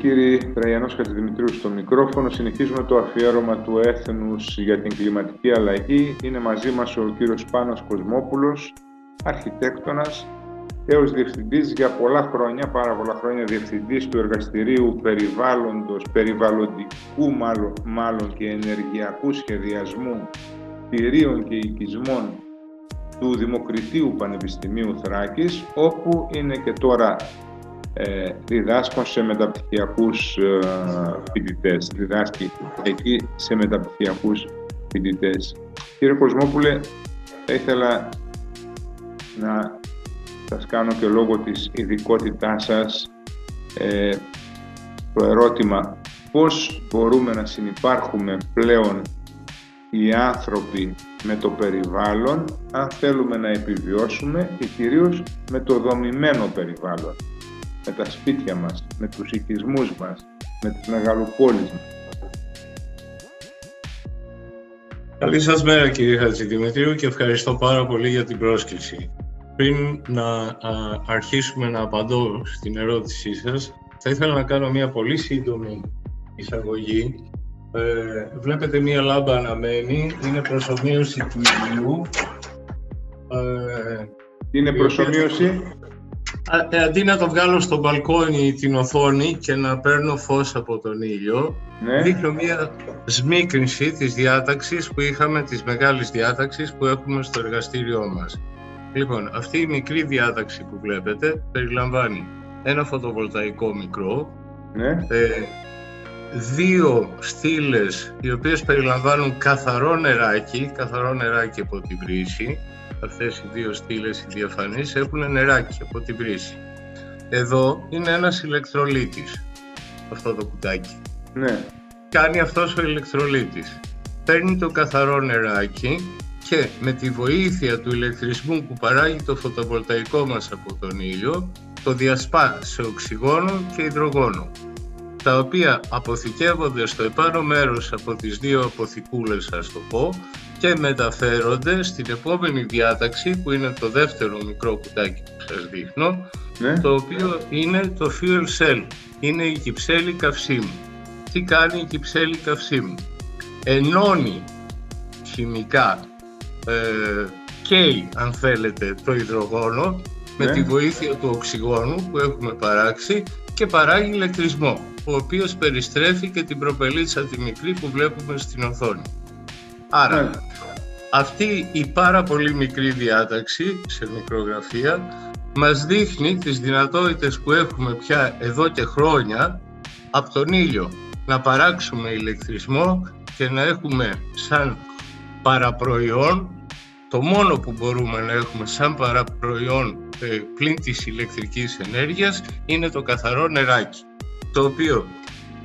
Κυρίε και κύριοι, Τραγιανός Χατζηδημητρίου στο μικρόφωνο. Συνεχίζουμε το αφιέρωμα του έθνους για την κλιματική αλλαγή. Είναι μαζί μας ο κύριος Πάνος Κοσμόπουλος, αρχιτέκτονας, έως διευθυντής για πολλά χρόνια, πάρα πολλά χρόνια διευθυντής του εργαστηρίου περιβάλλοντος, περιβαλλοντικού μάλλον, μάλλον και ενεργειακού σχεδιασμού πυρίων και οικισμών του Δημοκριτίου Πανεπιστημίου Θράκης, όπου είναι και τώρα ε, διδάσκουν σε μεταπτυχιακούς ε, φοιτητές, διδάσκει εκεί σε μεταπτυχιακούς φοιτητές. Κύριε Κοσμόπουλε, θα ήθελα να σας κάνω και λόγω της ειδικότητάς σας ε, το ερώτημα πώς μπορούμε να συνεπάρχουμε πλέον οι άνθρωποι με το περιβάλλον αν θέλουμε να επιβιώσουμε και κυρίως με το δομημένο περιβάλλον; Με τα σπίτια μας, με τους οικισμούς μας, με τις μεγαλοπόλεις μας. Καλή σας μέρα κύριε Χατζηδημητρίου και ευχαριστώ πάρα πολύ για την πρόσκληση. Πριν να αρχίσουμε να απαντώ στην ερώτησή σας, θα ήθελα να κάνω μια πολύ σύντομη εισαγωγή. Ε, βλέπετε μια λάμπα αναμένη, είναι προσωμείωση του ηλιού. Ε, είναι προσωμείωση; Ε, αντί να το βγάλω στο μπαλκόνι την οθόνη και να παίρνω φως από τον ήλιο, ναι. δείχνω μια σμίκρινση της διάταξης που είχαμε, της μεγάλης διάταξης που έχουμε στο εργαστήριό μας. Λοιπόν, αυτή η μικρή διάταξη που βλέπετε περιλαμβάνει ένα φωτοβολταϊκό μικρό, ναι. ε, δύο στήλες οι οποίες περιλαμβάνουν καθαρό νεράκι, καθαρό νεράκι από την βρύση, αυτές οι δύο στήλες οι διαφανείς έχουν νεράκι από την βρύση. Εδώ είναι ένας ηλεκτρολίτης, αυτό το κουτάκι. Ναι. Κάνει αυτός ο ηλεκτρολίτης. Παίρνει το καθαρό νεράκι και με τη βοήθεια του ηλεκτρισμού που παράγει το φωτοβολταϊκό μας από τον ήλιο, το διασπά σε οξυγόνο και υδρογόνο, τα οποία αποθηκεύονται στο επάνω μέρος από τις δύο αποθηκούλες, ας το πω, και μεταφέρονται στην επόμενη διάταξη που είναι το δεύτερο μικρό κουτάκι που σας δείχνω ναι. το οποίο είναι το fuel cell, είναι η κυψέλη καυσίμου. Τι κάνει η κυψέλη καυσίμου; Ενώνει χημικά, ε, καίει αν θέλετε το υδρογόνο με ναι. τη βοήθεια του οξυγόνου που έχουμε παράξει και παράγει ηλεκτρισμό, ο οποίος περιστρέφει και την προπελίτσα της μικρή που βλέπουμε στην οθόνη. Άρα, ναι. αυτή η πάρα πολύ μικρή διάταξη σε μικρογραφία μας δείχνει τις δυνατότητες που έχουμε πια εδώ και χρόνια από τον ήλιο να παράξουμε ηλεκτρισμό και να έχουμε σαν παραπροϊόν το μόνο που μπορούμε να έχουμε σαν παραπροϊόν ε, πλην της ηλεκτρικής ενέργειας είναι το καθαρό νεράκι το οποίο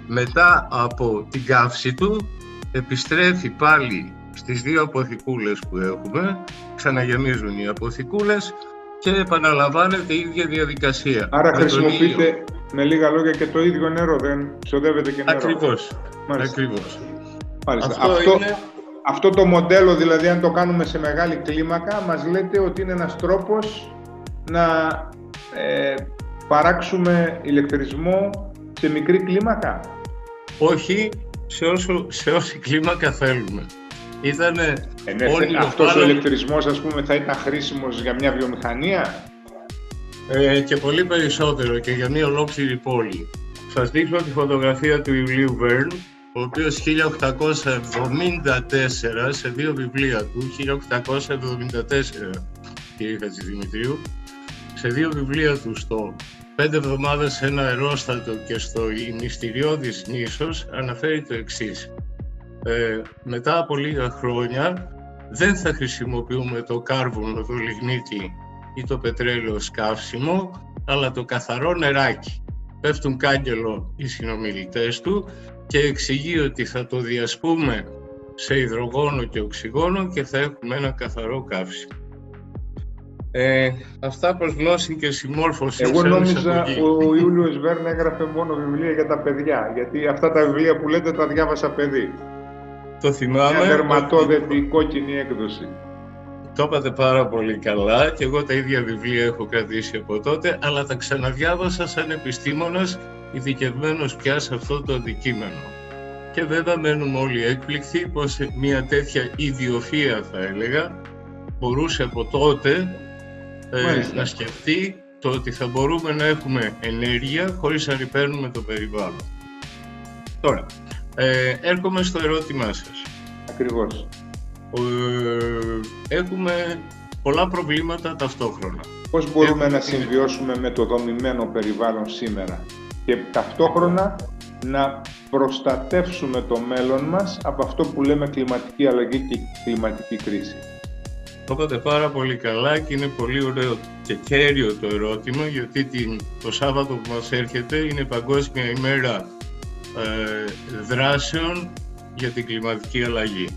μετά από την καύση του επιστρέφει πάλι στις δύο αποθηκούλες που έχουμε, ξαναγεμίζουν οι αποθηκούλες και επαναλαμβάνεται η ίδια διαδικασία. Άρα χρησιμοποιείτε με λίγα λόγια και το ίδιο νερό, δεν ξοδεύετε και νερό. Ακριβώς, ακριβώς. Αυτό, αυτό, είναι... αυτό το μοντέλο, δηλαδή αν το κάνουμε σε μεγάλη κλίμακα, μας λέτε ότι είναι ένας τρόπος να ε, παράξουμε ηλεκτρισμό σε μικρή κλίμακα; Όχι, σε, όσο, σε όση κλίμακα θέλουμε. Ήταν ε, ναι, αυτός ο ηλεκτρισμός ας πούμε θα ήταν χρήσιμος για μια βιομηχανία; Ε, και πολύ περισσότερο και για μια ολόκληρη πόλη. Σας δείχνω τη φωτογραφία του Ιουλίου Βέρν, ο οποίος 1874 σε δύο βιβλία του, 1874 κύριε Χατζηδημητρίου, σε δύο βιβλία του στο «Πέντε εβδομάδες σε ένα αερόστατο» και στο «Η μυστηριώδης νήσος» αναφέρει το εξής. Ε, μετά από λίγα χρόνια δεν θα χρησιμοποιούμε το κάρβουνο, το λιγνίτη ή το πετρέλαιο σκάφσιμο, αλλά το καθαρό νεράκι. Πέφτουν κάγκελο οι συνομιλητές του και εξηγεί ότι θα το διασπούμε σε υδρογόνο και οξυγόνο και θα έχουμε ένα καθαρό καύσιμο. Ε, αυτά προς γνώση και συμμόρφωση. Εγώ νόμιζα ο Ιούλιος Βέρν έγραφε μόνο βιβλία για τα παιδιά, γιατί αυτά τα βιβλία που λέτε τα διάβασα παιδί. Το θυμάμαι. Μια δερματόδετη κόκκινη έκδοση. Το είπατε πάρα πολύ καλά και εγώ τα ίδια βιβλία έχω κρατήσει από τότε, αλλά τα ξαναδιάβασα σαν επιστήμονας ειδικευμένος πια σε αυτό το αντικείμενο. Και βέβαια μένουμε όλοι έκπληκτοι πως μια τέτοια ιδιοφία θα έλεγα μπορούσε από τότε ε, να σκεφτεί το ότι θα μπορούμε να έχουμε ενέργεια χωρίς να ρηπαίνουμε το περιβάλλον. Τώρα, ε, έρχομαι στο ερώτημά σας. Ακριβώς. Ε, έχουμε πολλά προβλήματα ταυτόχρονα. Πώς μπορούμε να συμβιώσουμε με το δομημένο περιβάλλον σήμερα και ταυτόχρονα να προστατεύσουμε το μέλλον μας από αυτό που λέμε κλιματική αλλαγή και κλιματική κρίση. Το είπατε πάρα πολύ καλά και είναι πολύ ωραίο και κέριο το ερώτημα γιατί το Σάββατο που μας έρχεται είναι Παγκόσμια ημέρα ε, δράσεων για την κλιματική αλλαγή.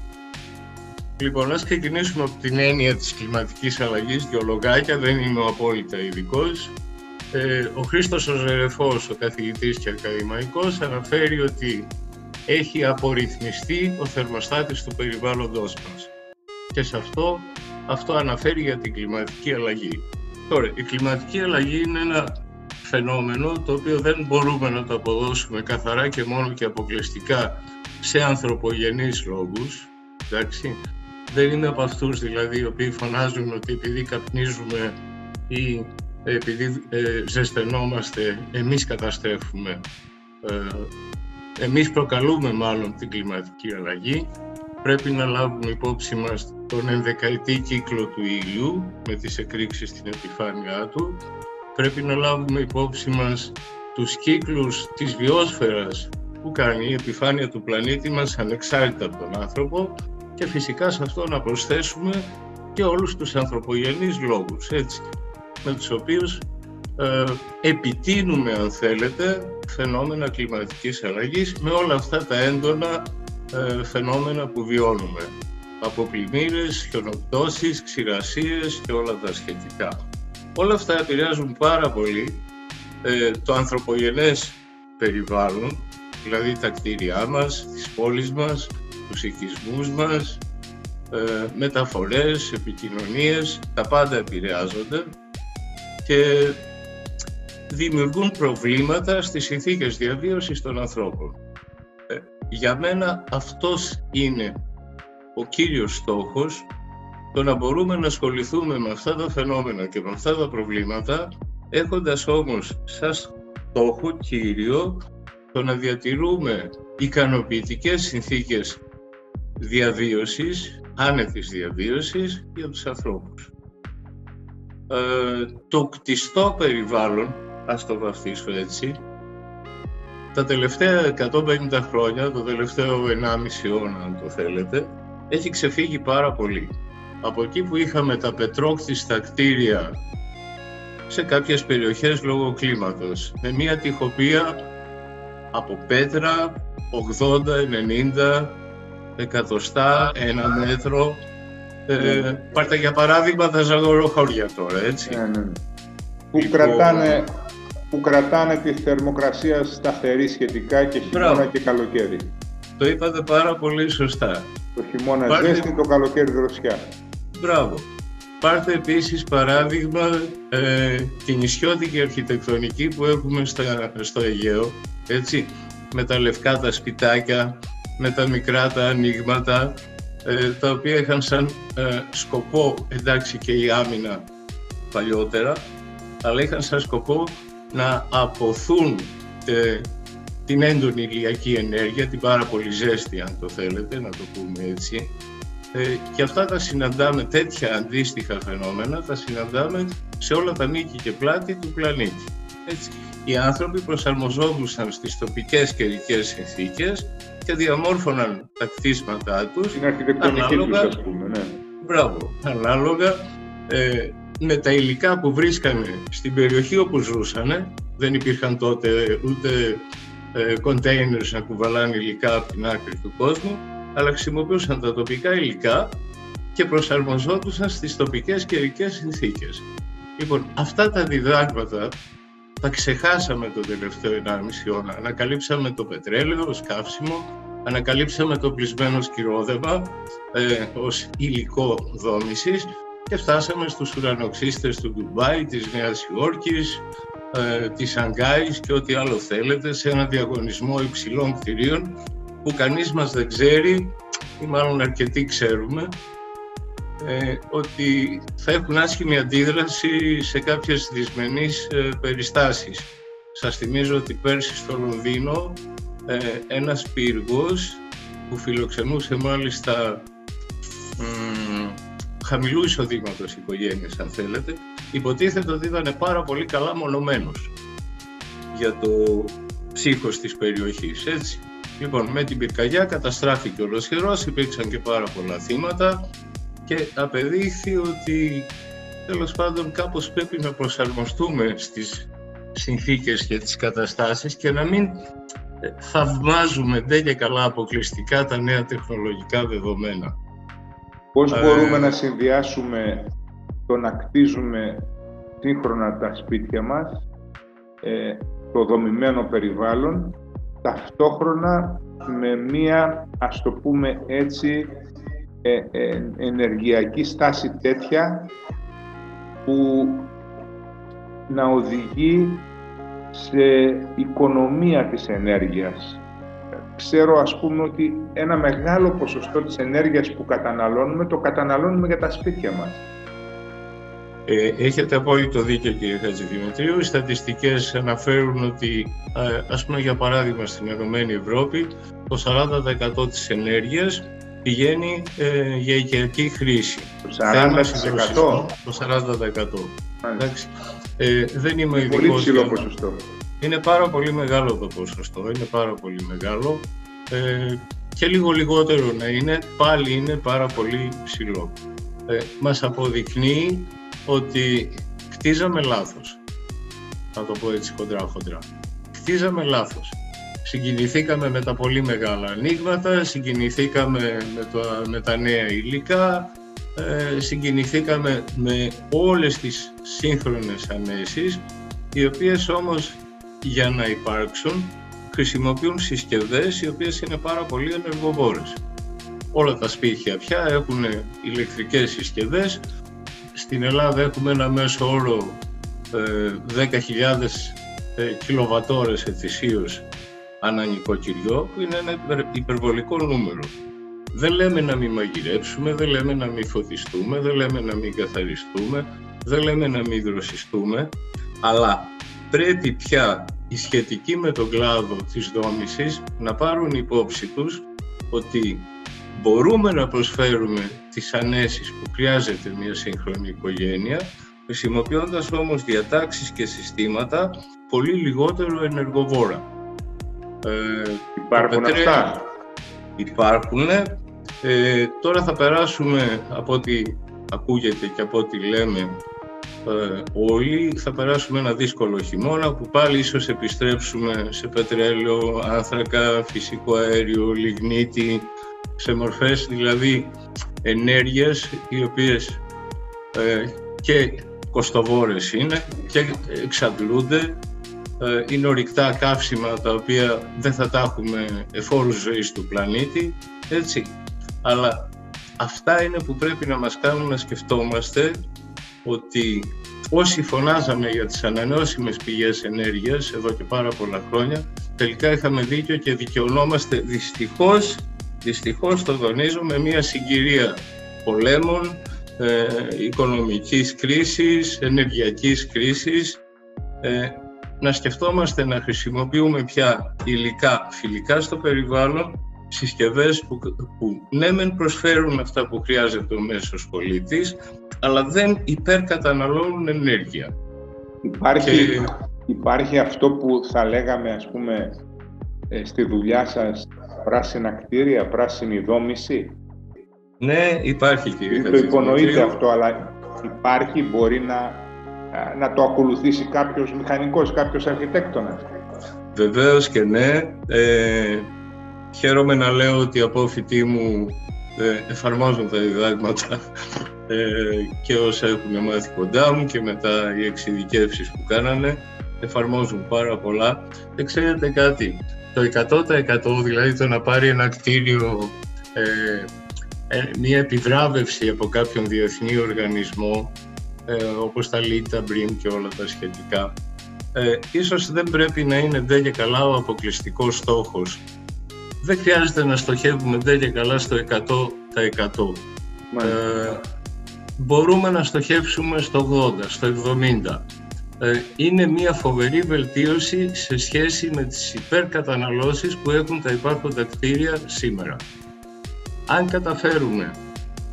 Λοιπόν, ας ξεκινήσουμε από την έννοια της κλιματικής αλλαγής, δύο λογάκια, δεν είμαι ο απόλυτα ειδικός. Ε, ο Χρήστος ο Ζερεφός, ο καθηγητής και ακαδημαϊκός, αναφέρει ότι έχει απορριθμιστεί ο θερμοστάτης του περιβάλλοντος μας. Και σε αυτό, αυτό αναφέρει για την κλιματική αλλαγή. Τώρα, η κλιματική αλλαγή είναι ένα φαινόμενο το οποίο δεν μπορούμε να το αποδώσουμε καθαρά και μόνο και αποκλειστικά σε ανθρωπογενείς λόγους. Εντάξει. Δεν είναι από αυτούς δηλαδή οι οποίοι φωνάζουν ότι επειδή καπνίζουμε ή επειδή ε, ζεσθενόμαστε εμείς καταστρέφουμε. Ε, εμείς προκαλούμε μάλλον την κλιματική αλλαγή. Πρέπει να λάβουμε υπόψη μας τον ενδεκαετή κύκλο του ήλιου με τις εκρήξεις στην επιφάνειά του. Πρέπει να λάβουμε υπόψη μας τους κύκλους της βιόσφαιρας που κάνει η επιφάνεια του πλανήτη μας ανεξάρτητα από τον άνθρωπο και φυσικά σε αυτό να προσθέσουμε και όλους τους ανθρωπογενείς λόγους, έτσι, με τους οποίους ε, επιτείνουμε, αν θέλετε, φαινόμενα κλιματικής αλλαγής με όλα αυτά τα έντονα ε, φαινόμενα που βιώνουμε. Από πλημμύρες, χιονοπτώσεις, ξηρασίες και όλα τα σχετικά. Όλα αυτά επηρεάζουν πάρα πολύ ε, το ανθρωπογενές περιβάλλον, δηλαδή τα κτίρια μας, τις πόλεις μας, τους οικισμούς μας, ε, μεταφορές, επικοινωνίες, τα πάντα επηρεάζονται και δημιουργούν προβλήματα στις συνθήκες διαβίωσης των ανθρώπων. Ε, για μένα αυτός είναι ο κύριος στόχος το να μπορούμε να ασχοληθούμε με αυτά τα φαινόμενα και με αυτά τα προβλήματα, έχοντας όμως σαν στόχο κύριο το να διατηρούμε ικανοποιητικές συνθήκες διαβίωσης, άνετης διαβίωσης για τους ανθρώπους. Ε, το κτιστό περιβάλλον, ας το βαφτίσω έτσι, τα τελευταία 150 χρόνια, το τελευταίο 1,5 αιώνα αν το θέλετε, έχει ξεφύγει πάρα πολύ από εκεί που είχαμε τα πετρόκτιστα κτίρια σε κάποιες περιοχές λόγω κλίματος, με μια τυχοπία από πέτρα 80, 90, εκατοστά, ένα μέτρο. Ε, πάρτε για παράδειγμα τα ζαγοροχώρια τώρα, έτσι. Ναι, ναι. Που, λοιπόν, κρατάνε, που κρατάνε τη θερμοκρασία σταθερή σχετικά και χειμώνα και καλοκαίρι. Το είπατε πάρα πολύ σωστά. Το χειμώνα Πάρτε... ζέστη, το καλοκαίρι δροσιά. Μπράβο. Πάρτε επίσης παράδειγμα ε, την νησιώτικη αρχιτεκτονική που έχουμε στα, στο Αιγαίο, έτσι, με τα λευκά τα σπιτάκια, με τα μικρά τα ανοίγματα, ε, τα οποία είχαν σαν ε, σκοπό, εντάξει και η άμυνα παλιότερα, αλλά είχαν σαν σκοπό να αποθούν ε, την έντονη ηλιακή ενέργεια, την πάρα πολύ ζέστη αν το θέλετε, να το πούμε έτσι, ε, και αυτά τα συναντάμε, τέτοια αντίστοιχα φαινόμενα, τα συναντάμε σε όλα τα μήκη και πλάτη του πλανήτη. Έτσι. Οι άνθρωποι προσαρμοζόντουσαν στις τοπικές καιρικέ συνθήκες και διαμόρφωναν τα κτίσματά τους Την αρχιτεκτονική ανάλογα, τους, ας πούμε, ναι. Μπράβο, ανάλογα ε, με τα υλικά που βρίσκανε στην περιοχή όπου ζούσαν. Δεν υπήρχαν τότε ούτε ε, containers να κουβαλάνε υλικά από την άκρη του κόσμου αλλά χρησιμοποιούσαν τα τοπικά υλικά και προσαρμοζόντουσαν στις τοπικές καιρικές συνθήκες. Λοιπόν, αυτά τα διδάγματα τα ξεχάσαμε το τελευταίο 1,5 αιώνα. Ανακαλύψαμε το πετρέλαιο ως καύσιμο, ανακαλύψαμε το πλεισμένο σκυρόδεμα ε, ως υλικό δόμησης και φτάσαμε στους ουρανοξύστες του Ντουμπάι, της Νέας Υόρκης, ε, της Σανγκάης και ό,τι άλλο θέλετε σε ένα διαγωνισμό υψηλών κτηρίων που κανείς μας δεν ξέρει ή μάλλον αρκετοί ξέρουμε ε, ότι θα έχουν άσχημη αντίδραση σε κάποιες δυσμενείς ε, περιστάσεις. Σας θυμίζω ότι πέρσι στο Λονδίνο ε, ένας πύργος που φιλοξενούσε μάλιστα μ, χαμηλού εισοδήματος οικογένειες αν θέλετε, υποτίθεται ότι ήταν πάρα πολύ καλά μονομένος για το ψύχος της περιοχής, έτσι. Λοιπόν, με την πυρκαγιά καταστράφηκε ολοσχερός, υπήρξαν και πάρα πολλά θύματα και απεδείχθη ότι τέλος πάντων κάπως πρέπει να προσαρμοστούμε στις συνθήκες και τις καταστάσεις και να μην ε, θαυμάζουμε δεν και καλά αποκλειστικά τα νέα τεχνολογικά δεδομένα. Πώς ε, μπορούμε να συνδυάσουμε το να κτίζουμε σύγχρονα τα σπίτια μας, ε, το δομημένο περιβάλλον, ταυτόχρονα με μία, ας το πούμε έτσι, ε, ε, ενεργειακή στάση τέτοια που να οδηγεί σε οικονομία της ενέργειας. Ξέρω ας πούμε ότι ένα μεγάλο ποσοστό της ενέργειας που καταναλώνουμε το καταναλώνουμε για τα σπίτια μας. Ε, έχετε απόλυτο δίκιο κύριε Χατζηδημητρίου. Οι στατιστικές αναφέρουν ότι ας πούμε για παράδειγμα στην Ενωμένη Ευρώπη το 40% της ενέργειας πηγαίνει ε, για οικιακή χρήση. Το 40%? Το 40%. Εντάξει. Ε, δεν είμαι Είναι πολύ ψηλό ποσοστό. Είναι πάρα πολύ μεγάλο το ποσοστό, είναι πάρα πολύ μεγάλο. Ε, και λίγο λιγότερο να είναι, πάλι είναι πάρα πολύ ψηλό. Ε, μας αποδεικνύει ότι κτίζαμε λάθος. Θα το πω έτσι χοντρά χοντρά. Κτίζαμε λάθος συγκινηθήκαμε με τα πολύ μεγάλα ανοίγματα, συγκινηθήκαμε με, το, με τα νέα υλικά, ε, συγκινηθήκαμε με όλες τις σύγχρονες ανέσεις, οι οποίες όμως για να υπάρξουν χρησιμοποιούν συσκευές οι οποίες είναι πάρα πολύ ενεργοβόρες. Όλα τα σπίτια πια έχουν ηλεκτρικές συσκευές. Στην Ελλάδα έχουμε ένα μέσο όρο ε, 10.000 ε, κιλοβατόρες ετησίως ανά νοικοκυριό, που είναι ένα υπερβολικό νούμερο. Δεν λέμε να μην μαγειρέψουμε, δεν λέμε να μην φωτιστούμε, δεν λέμε να μην καθαριστούμε, δεν λέμε να μην δροσιστούμε, αλλά πρέπει πια οι σχετικοί με τον κλάδο της δόμησης να πάρουν υπόψη τους ότι μπορούμε να προσφέρουμε τις ανέσεις που χρειάζεται μια σύγχρονη οικογένεια, χρησιμοποιώντας όμως διατάξεις και συστήματα πολύ λιγότερο ενεργοβόρα. Ε, υπάρχουν αυτά; Υπάρχουν. Ε, τώρα θα περάσουμε από ό,τι ακούγεται και από ό,τι λέμε ε, όλοι, θα περάσουμε ένα δύσκολο χειμώνα που πάλι ίσως επιστρέψουμε σε πετρέλαιο, άνθρακα, φυσικό αέριο, λιγνίτη, σε μορφές δηλαδή ενέργειες οι οποίες ε, και κοστοβόρες είναι και εξαντλούνται ε, είναι ορυκτά καύσιμα τα οποία δεν θα τα έχουμε εφόρους ζωής του πλανήτη, έτσι. Αλλά αυτά είναι που πρέπει να μας κάνουν να σκεφτόμαστε ότι όσοι φωνάζαμε για τις ανανεώσιμες πηγές ενέργειας εδώ και πάρα πολλά χρόνια, τελικά είχαμε δίκιο και δικαιωνόμαστε δυστυχώς, δυστυχώς το τονίζω, με μια συγκυρία πολέμων, ε, οικονομικής κρίσης, ενεργειακής κρίσης, ε, να σκεφτόμαστε να χρησιμοποιούμε πια υλικά φιλικά στο περιβάλλον, συσκευές που, που ναι μεν προσφέρουν αυτά που χρειάζεται ο μέσος πολίτης, αλλά δεν υπερκαταναλώνουν ενέργεια. Υπάρχει, υπάρχει αυτό που θα λέγαμε ας πούμε ε, στη δουλειά σας πράσινα κτίρια, πράσινη δόμηση; Ναι, υπάρχει κύριε Το υπονοείτε αυτό, αλλά υπάρχει, μπορεί να να το ακολουθήσει κάποιος μηχανικός, κάποιος αρχιτέκτονας; Βεβαίως και ναι. Ε, χαίρομαι να λέω ότι οι απόφοιτοί μου ε, εφαρμόζουν τα διδάγματα ε, και όσα έχουν μάθει κοντά μου και μετά οι εξειδικεύσεις που κάνανε εφαρμόζουν πάρα πολλά. Δεν ξέρετε κάτι, το 100% δηλαδή το να πάρει ένα κτίριο ε, ε, μια επιβράβευση από κάποιον διεθνή οργανισμό ε, όπως τα LEED, τα BREEAM και όλα τα σχετικά Ε, ίσως δεν πρέπει να είναι ντε και καλά ο αποκλειστικός στόχος. Δεν χρειάζεται να στοχεύουμε ντε και καλά στο 100%. Ε, μπορούμε να στοχεύσουμε στο 80, στο 70. Ε, είναι μια φοβερή βελτίωση σε σχέση με τις υπερκαταναλώσεις που έχουν τα υπάρχοντα κτίρια σήμερα. Αν καταφέρουμε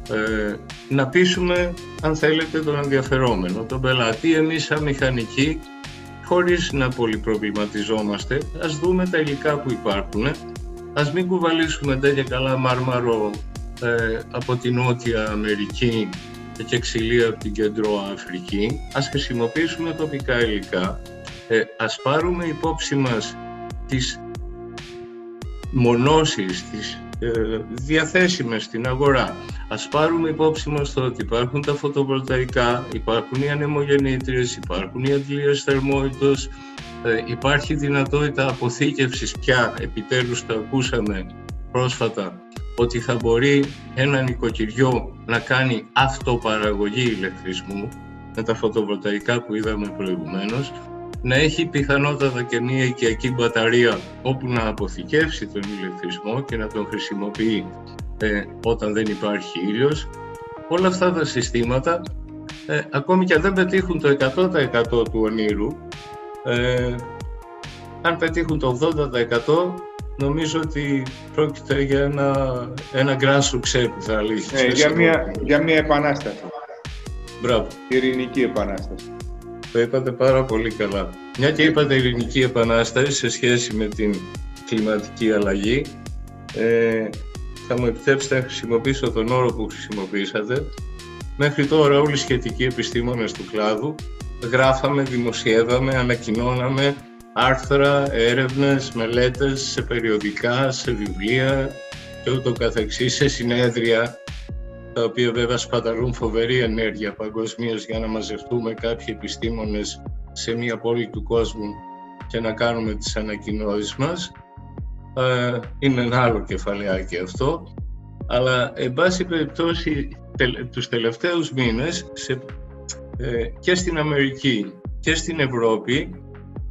ε, να πείσουμε, αν θέλετε, τον ενδιαφερόμενο, τον πελάτη, εμείς σαν μηχανικοί, χωρίς να πολυπροβληματιζόμαστε, ας δούμε τα υλικά που υπάρχουν, ας μην κουβαλήσουμε τέτοια καλά μάρμαρο ε, από την Νότια Αμερική και ξυλία από την Κέντρο Αφρική, ας χρησιμοποιήσουμε τοπικά υλικά, ε, ας πάρουμε υπόψη μας τις μονώσεις, τις ε, διαθέσιμες στην αγορά. Ας πάρουμε υπόψη μας το ότι υπάρχουν τα φωτοβολταϊκά, υπάρχουν οι ανεμογεννήτριες, υπάρχουν οι αντλίες θερμότητος, ε, υπάρχει δυνατότητα αποθήκευσης πια, επιτέλους το ακούσαμε πρόσφατα, ότι θα μπορεί ένα νοικοκυριό να κάνει αυτοπαραγωγή ηλεκτρισμού με τα φωτοβολταϊκά που είδαμε προηγουμένως, να έχει πιθανότατα και μια οικιακή μπαταρία όπου να αποθηκεύσει τον ηλεκτρισμό και να τον χρησιμοποιεί ε, όταν δεν υπάρχει ήλιος. Όλα αυτά τα συστήματα, ε, ακόμη και αν δεν πετύχουν το 100% του ονείρου, ε, αν πετύχουν το 80% νομίζω ότι πρόκειται για ένα, ένα grand success που θα λύσει. Ε, για, μια, για μια επανάσταση. Μπράβο. Ειρηνική επανάσταση. Το είπατε πάρα πολύ καλά. Μια και είπατε ειρηνική επανάσταση σε σχέση με την κλιματική αλλαγή, ε, θα μου επιτρέψετε να χρησιμοποιήσω τον όρο που χρησιμοποίησατε. Μέχρι τώρα όλοι οι σχετικοί επιστήμονες του κλάδου γράφαμε, δημοσιεύαμε, ανακοινώναμε άρθρα, έρευνες, μελέτες σε περιοδικά, σε βιβλία και ούτω καθεξής, σε συνέδρια τα οποία βέβαια σπαταλούν φοβερή ενέργεια παγκοσμίως για να μαζευτούμε κάποιοι επιστήμονες σε μία πόλη του κόσμου και να κάνουμε τις ανακοινώσεις μας. Ε, είναι ένα άλλο κεφαλαιάκι αυτό. Αλλά, εν πάση περιπτώσει, τους τελευταίους μήνες σε, ε, και στην Αμερική και στην Ευρώπη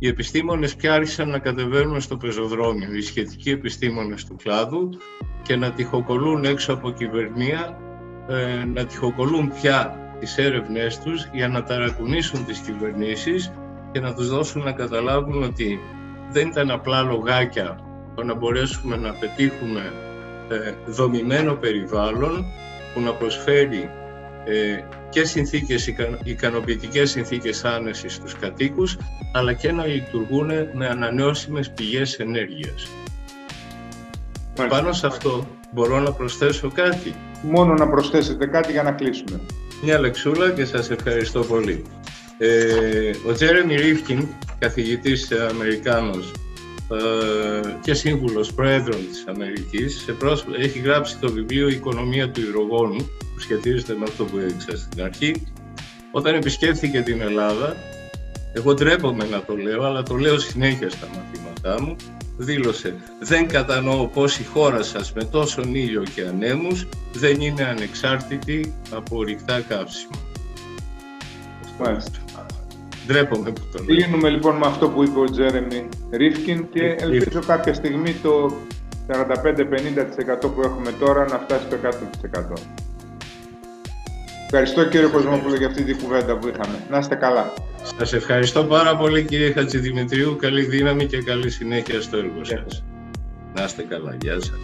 οι επιστήμονες πια άρχισαν να κατεβαίνουν στο πεζοδρόμιο, οι σχετικοί επιστήμονες του κλάδου και να τυχοκολούν έξω από κυβερνία ε, να τυχοκολούν πια τις έρευνές τους για να ταρακουνήσουν τις κυβερνήσεις και να τους δώσουν να καταλάβουν ότι δεν ήταν απλά λογάκια το να μπορέσουμε να πετύχουμε ε, δομημένο περιβάλλον που να προσφέρει ε, και συνθήκες, ικανοποιητικές συνθήκες άνεσης στους κατοίκους αλλά και να λειτουργούν με ανανεώσιμες πηγές ενέργειας. Πάνω σε αυτό μπορώ να προσθέσω κάτι; Μόνο να προσθέσετε κάτι για να κλείσουμε. Μια λεξούλα και σας ευχαριστώ πολύ. Ε, ο Τζέρεμι Ρίφκιν, καθηγητής Αμερικάνος ε, και σύμβουλος πρόεδρων της Αμερικής, σε έχει γράψει το βιβλίο «Η οικονομία του υδρογόνου» που σχετίζεται με αυτό που έδειξα στην αρχή. Όταν επισκέφθηκε την Ελλάδα, εγώ ντρέπομαι να το λέω, αλλά το λέω συνέχεια στα μαθήματά μου, δήλωσε «Δεν κατανοώ πως η χώρα σας με τόσον ήλιο και ανέμους δεν είναι ανεξάρτητη από ρηκτά καύσιμα». Μάλιστα. Ντρέπομαι που το λέω. Κλείνουμε λοιπόν με αυτό που είπε ο Τζέρεμι Ρίφκιν και ελπίζω κάποια στιγμή το 45-50% που έχουμε τώρα να φτάσει στο 100%. Ευχαριστώ κύριε Κοσμόπουλο για αυτή την κουβέντα που είχαμε. Να είστε καλά. Σας ευχαριστώ πάρα πολύ κύριε Χατζηδημητρίου. Καλή δύναμη και καλή συνέχεια στο έργο σας. Να είστε καλά. Γεια σας.